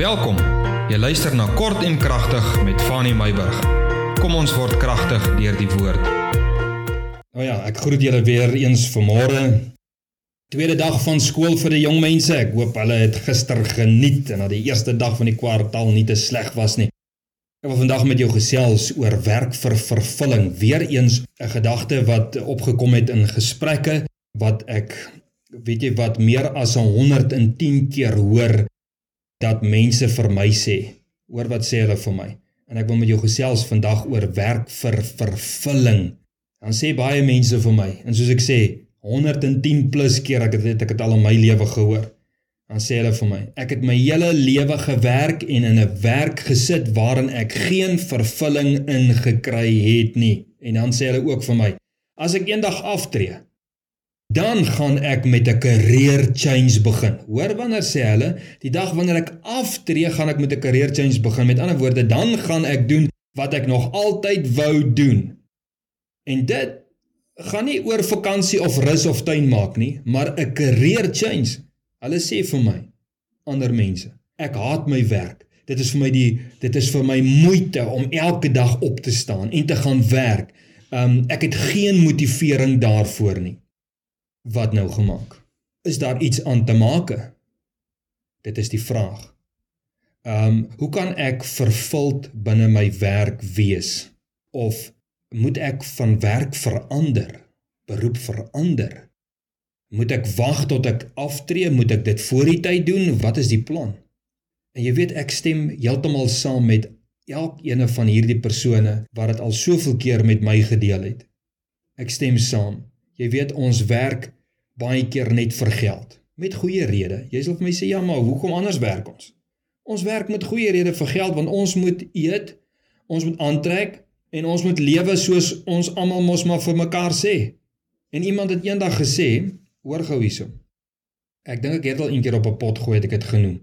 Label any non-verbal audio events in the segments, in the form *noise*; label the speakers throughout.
Speaker 1: Welkom. Jy luister na Kort en Kragtig met Fanny Meyburg. Kom ons word kragtig deur die woord.
Speaker 2: Nou ja, ek groet julle weer eens vanmôre. Tweede dag van skool vir die jong mense. Ek hoop hulle het gister geniet en dat die eerste dag van die kwartaal nie te sleg was nie. Ek wil vandag met jou gesels oor werk vir vervulling. Weereens 'n gedagte wat opgekom het in gesprekke wat ek weet jy wat meer as 110 keer hoor dat mense vir my sê, hoor wat sê hulle vir my. En ek wil met jou gesels vandag oor werk vir vervulling. Dan sê baie mense vir my, en soos ek sê, 110 plus keer ek het ek het al in my lewe gehoor. Dan sê hulle vir my, ek het my hele lewe gewerk en in 'n werk gesit waarin ek geen vervulling ingekry het nie. En dan sê hulle ook vir my, as ek eendag aftree, dan gaan ek met 'n career change begin. Hoor wanneer sê hulle, die dag wanneer ek aftree, gaan ek met 'n career change begin. Met ander woorde, dan gaan ek doen wat ek nog altyd wou doen. En dit gaan nie oor vakansie of rus of tuin maak nie, maar 'n career change. Hulle sê vir my, ander mense, ek haat my werk. Dit is vir my die dit is vir my moeite om elke dag op te staan en te gaan werk. Um ek het geen motivering daarvoor nie wat nou gemaak? Is daar iets aan te maak? Dit is die vraag. Ehm, um, hoe kan ek vervuld binne my werk wees? Of moet ek van werk verander? Beroep verander? Moet ek wag tot ek aftree? Moet ek dit voor die tyd doen? Wat is die plan? En jy weet ek stem heeltemal saam met elkeen van hierdie persone wat dit al soveel keer met my gedeel het. Ek stem saam. Jy weet ons werk baie keer net vir geld met goeie redes. Jy sal vir my sê ja, maar hoekom anders werk ons? Ons werk met goeie redes vir geld want ons moet eet, ons moet aantrek en ons moet lewe soos ons almal mos maar vir mekaar sê. En iemand het eendag gesê, hoor gou hierso. Ek dink ek het al eendag op 'n pot gooi het ek dit genoem.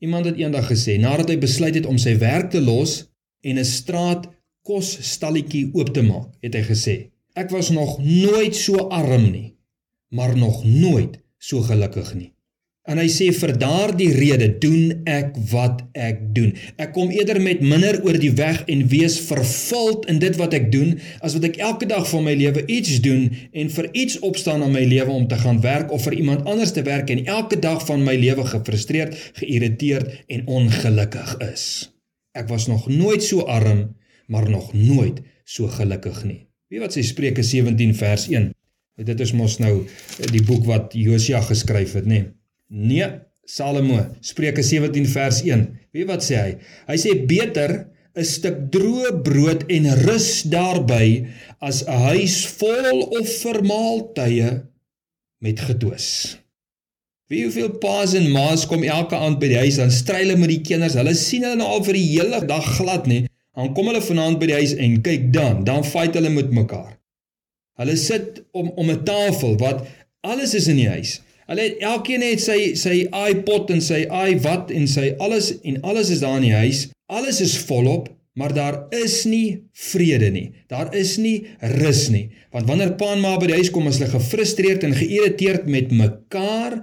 Speaker 2: Iemand het eendag gesê nadat hy besluit het om sy werk te los en 'n straat kos stalletjie oop te maak, het hy gesê: Ek was nog nooit so arm nie, maar nog nooit so gelukkig nie. En hy sê vir daardie rede doen ek wat ek doen. Ek kom eerder met minder oor die weg en wees vervuld in dit wat ek doen as wat ek elke dag van my lewe iets doen en vir iets opstaan in my lewe om te gaan werk of vir iemand anders te werk en elke dag van my lewe gefrustreerd, geïrriteerd en ongelukkig is. Ek was nog nooit so arm, maar nog nooit so gelukkig nie. Wie wat sê Spreuke 17 vers 1? Dit is mos nou die boek wat Josia geskryf het, nê? Nee, nee Salomo, Spreuke 17 vers 1. Weet wat sê hy? Hy sê beter 'n stuk droë brood en rus daarby as 'n huis vol of vermaaltye met gedwis. Wie hoeveel paas en ma's kom elke aand by die huis dan stry hulle met die kinders. Hulle sien hulle nou al vir die hele dag glad, nê? Dan kom hulle vanaand by die huis en kyk dan, dan fight hulle met mekaar. Hulle sit om om 'n tafel wat alles is in die huis. Hulle het elkeen het sy sy iPod en sy iWat en sy alles en alles is daar in die huis. Alles is volop, maar daar is nie vrede nie. Daar is nie rus nie. Want wanneer pa en ma by die huis kom, is hulle gefrustreerd en geïrriteerd met mekaar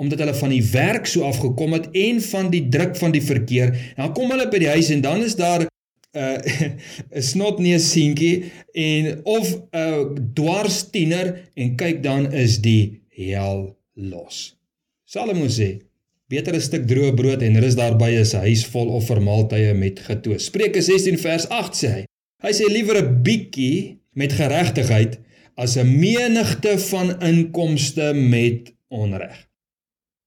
Speaker 2: omdat hulle van die werk so afgekom het en van die druk van die verkeer. Dan kom hulle by die huis en dan is daar *laughs* 'n uh, snotneus seentjie en of 'n uh, dwars tiener en kyk dan is die hel los. Salomo sê: Beter 'n stuk droë brood en rus daarby as 'n huis vol offermaaltye met getoos. Spreuke 16 vers 8 sê hy. Hy sê liewer 'n bietjie met geregtigheid as 'n menigte van inkomste met onreg.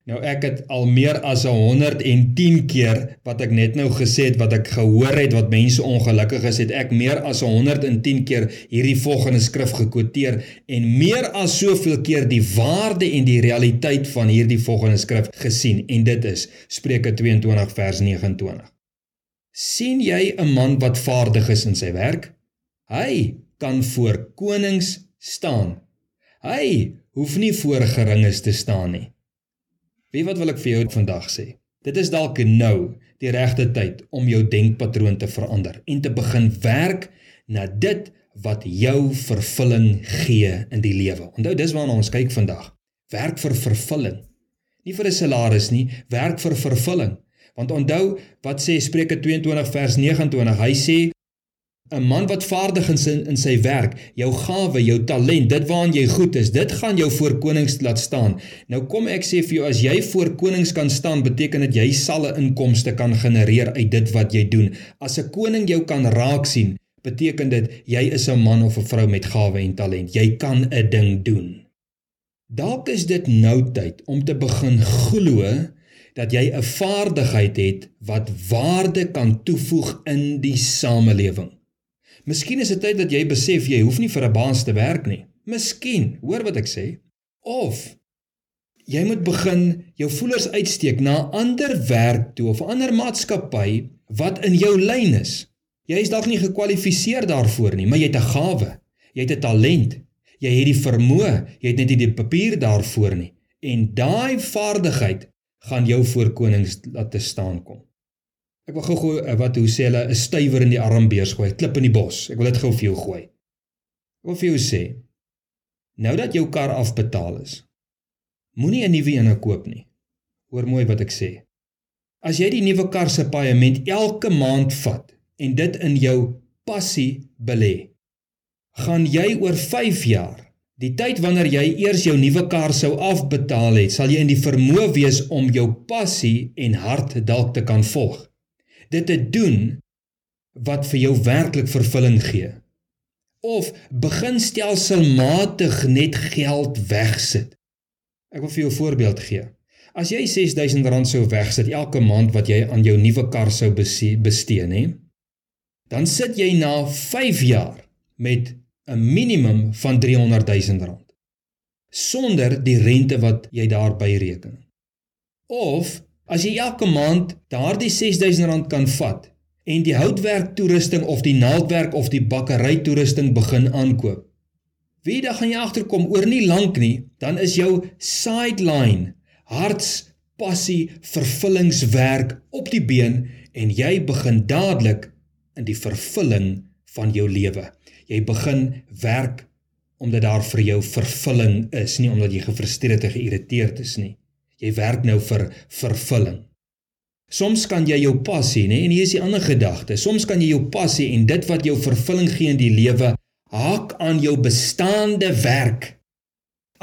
Speaker 2: Nou ek het al meer as 110 keer wat ek net nou gesê het wat ek gehoor het wat mense ongelukkig is, het ek meer as 110 keer hierdie volgende skrif gekwoteer en meer as soveel keer die waarde en die realiteit van hierdie volgende skrif gesien en dit is Spreuke 22 vers 29. sien jy 'n man wat vaardig is in sy werk? Hy kan voor konings staan. Hy hoef nie voor geringes te staan nie. Wie wat wil ek vir jou vandag sê? Dit is dalk nou die regte tyd om jou denkpatroon te verander en te begin werk na dit wat jou vervulling gee in die lewe. Onthou dis waarna ons kyk vandag. Werk vir vervulling. Nie vir 'n salaris nie, werk vir vervulling. Want onthou wat sê Spreuke 22 vers 29. Hy sê 'n man wat vaardig is in, in sy werk, jou gawe, jou talent, dit waaraan jy goed is, dit gaan jou voor konings laat staan. Nou kom ek sê vir jou as jy voor konings kan staan, beteken dit jy sal 'n inkomste kan genereer uit dit wat jy doen. As 'n koning jou kan raak sien, beteken dit jy is 'n man of 'n vrou met gawe en talent. Jy kan 'n ding doen. Dalk is dit nou tyd om te begin glo dat jy 'n vaardigheid het wat waarde kan toevoeg in die samelewing. Miskien is dit tyd dat jy besef jy hoef nie vir 'n baas te werk nie. Miskien, hoor wat ek sê, of jy moet begin jou voelers uitsteek na ander werk toe of ander maatskappy wat in jou lyn is. Jy is dalk nie gekwalifiseer daarvoor nie, maar jy het 'n gawe. Jy het 'n talent. Jy het die vermoë, jy het net nie die papier daarvoor nie. En daai vaardigheid gaan jou voor konings laat te staan kom. Ek wil gou-gou eh, wat hoe sê hulle 'n stywer in die armbeurs gooi, klip in die bos. Ek wil dit gou vir jou gooi. Ek wil vir jou sê nou dat jou kar afbetaal is, moenie 'n nuwe een koop nie. Hoor mooi wat ek sê. As jy die nuwe kar se paaiement elke maand vat en dit in jou passie belê. Gaan jy oor 5 jaar, die tyd wanneer jy eers jou nuwe kar sou afbetaal het, sal jy in die vermoë wees om jou passie en hart dalk te kan volg. Dit te doen wat vir jou werklik vervulling gee. Of begin stelselmatig net geld wegsit. Ek wil vir jou 'n voorbeeld gee. As jy R6000 sou wegsit elke maand wat jy aan jou nuwe kar sou bestee, nê? dan sit jy na 5 jaar met 'n minimum van 300 000 rand sonder die rente wat jy daarby reken. Of as jy elke maand daardie 6000 rand kan vat en die houtwerk toerusting of die naaldwerk of die bakkery toerusting begin aankoop. Wie dan gaan jy agterkom oor nie lank nie, dan is jou sideline hartspassie vervullingswerk op die been en jy begin dadelik in die vervulling van jou lewe. Jy begin werk omdat daar vir jou vervulling is, nie omdat jy gefrustreerd en geïrriteerd is nie. Jy werk nou vir vervulling. Soms kan jy jou passie, nê, en hier is die ander gedagte. Soms kan jy jou passie en dit wat jou vervulling gee in die lewe haak aan jou bestaande werk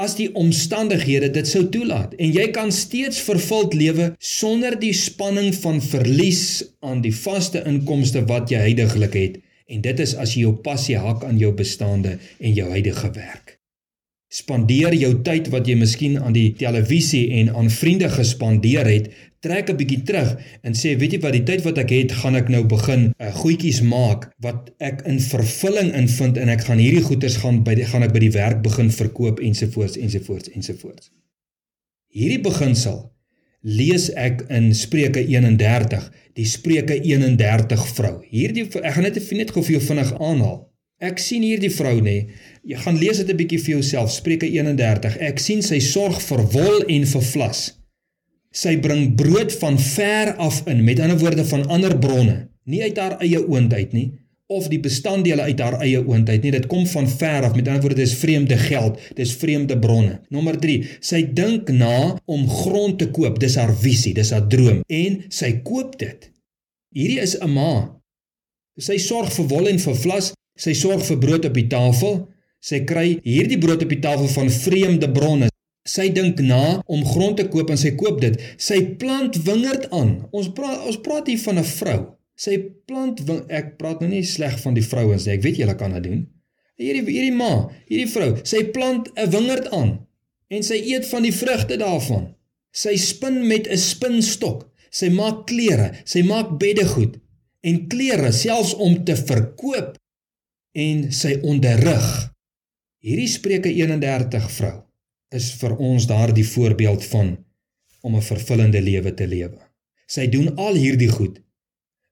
Speaker 2: as die omstandighede dit sou toelaat en jy kan steeds vervuld lewe sonder die spanning van verlies aan die vaste inkomste wat jy heidaglik het en dit is as jy jou passie hak aan jou bestaande en jou huidige werk. Spandeer jou tyd wat jy miskien aan die televisie en aan vriende gespandeer het, trek 'n bietjie terug en sê, weet jy wat, die tyd wat ek het, gaan ek nou begin uh, eh, goedjies maak wat ek in vervulling invind en ek gaan hierdie goeders gaan by die gaan ek by die werk begin verkoop ensovoorts ensovoorts ensovoorts. Hierdie beginsel lees ek in Spreuke 31, die Spreuke 31 vrou. Hierdie ek gaan net net gou vir jou vinnig aanhaal. Ek sien hierdie vrou nê. Jy gaan lees dit 'n bietjie vir jouself. Spreuke 31. Ek sien sy sorg vir wol en vir vlas. Sy bring brood van ver af in, met ander woorde van ander bronne, nie uit haar eie oond uit nie of die bestanddele uit haar eie oond uit nie. Dit kom van ver af. Met ander woorde dis vreemde geld, dis vreemde bronne. Nommer 3. Sy dink na om grond te koop. Dis haar visie, dis haar droom en sy koop dit. Hierdie is 'n ma. Sy sorg vir wol en vir vlas Sy sorg vir brood op die tafel. Sy kry hierdie brood op die tafel van vreemde bronne. Sy dink na om grond te koop en sy koop dit. Sy plant wingerd aan. Ons praat ons praat hier van 'n vrou. Sy plant ek praat nou nie sleg van die vrouens nie. Ek weet julle kan dit doen. Hierdie hierdie ma, hierdie vrou, sy plant 'n wingerd aan en sy eet van die vrugte daarvan. Sy spin met 'n spinstok. Sy maak klere, sy maak beddegoed en klere selfs om te verkoop en sy onderrig. Hierdie Spreuke 31 vrou is vir ons daardie voorbeeld van om 'n vervullende lewe te lewe. Sy doen al hierdie goed.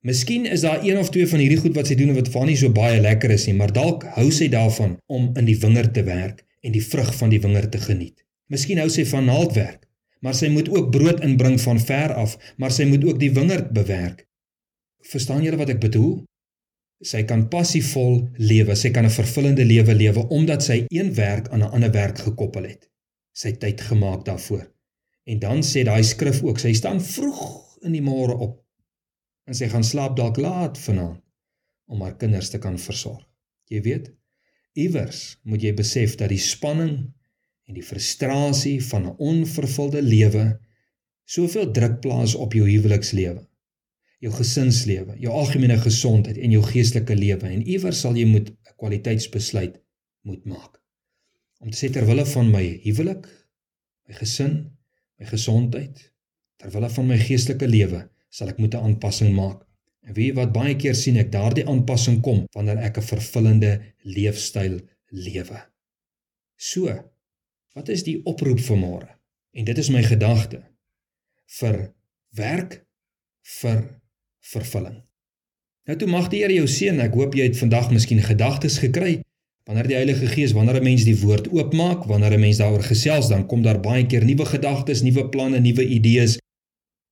Speaker 2: Miskien is daar een of twee van hierdie goed wat sy doen wat vir haar nie so baie lekker is nie, maar dalk hou sy daarvan om in die wingerd te werk en die vrug van die wingerd te geniet. Miskien hou sy van naaldwerk, maar sy moet ook brood inbring van ver af, maar sy moet ook die wingerd bewerk. Verstaan julle wat ek bedoel? Sy kan passievol lewe, sy kan 'n vervullende lewe lewe omdat sy een werk aan 'n ander werk gekoppel het. Sy tyd gemaak daarvoor. En dan sê daai skrif ook, sy staan vroeg in die môre op en sy gaan slaap dalk laat vanaand om haar kinders te kan versorg. Jy weet, iewers moet jy besef dat die spanning en die frustrasie van 'n onvervulde lewe soveel druk plaas op jou huwelikslewe, jou gesinslewe, jou algemene gesondheid en jou geestelike lewe en iewers sal jy moet 'n kwaliteitsbesluit moet maak. Om te sê ter wille van my huwelik, my gesin, my gesondheid, ter wille van my geestelike lewe, sal ek moet 'n aanpassing maak. En weet wat baie keer sien ek daardie aanpassing kom wanneer ek 'n vervullende leefstyl lewe. So, wat is die oproep vir môre? En dit is my gedagte vir werk vir vervulling. Nou toe mag die Here jou seën. Ek hoop jy het vandag miskien gedagtes gekry Wanneer die Heilige Gees, wanneer 'n mens die woord oopmaak, wanneer 'n mens daaroor gesels, dan kom daar baie keer nuwe gedagtes, nuwe planne, nuwe idees.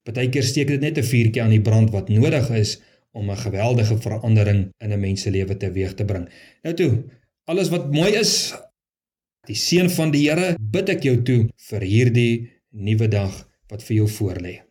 Speaker 2: Partykeer steek dit net 'n vuurtjie aan die brand wat nodig is om 'n geweldige verandering in 'n mens se lewe teweeg te bring. Nou toe, alles wat mooi is, die seën van die Here bid ek jou toe vir hierdie nuwe dag wat vir jou voorlê.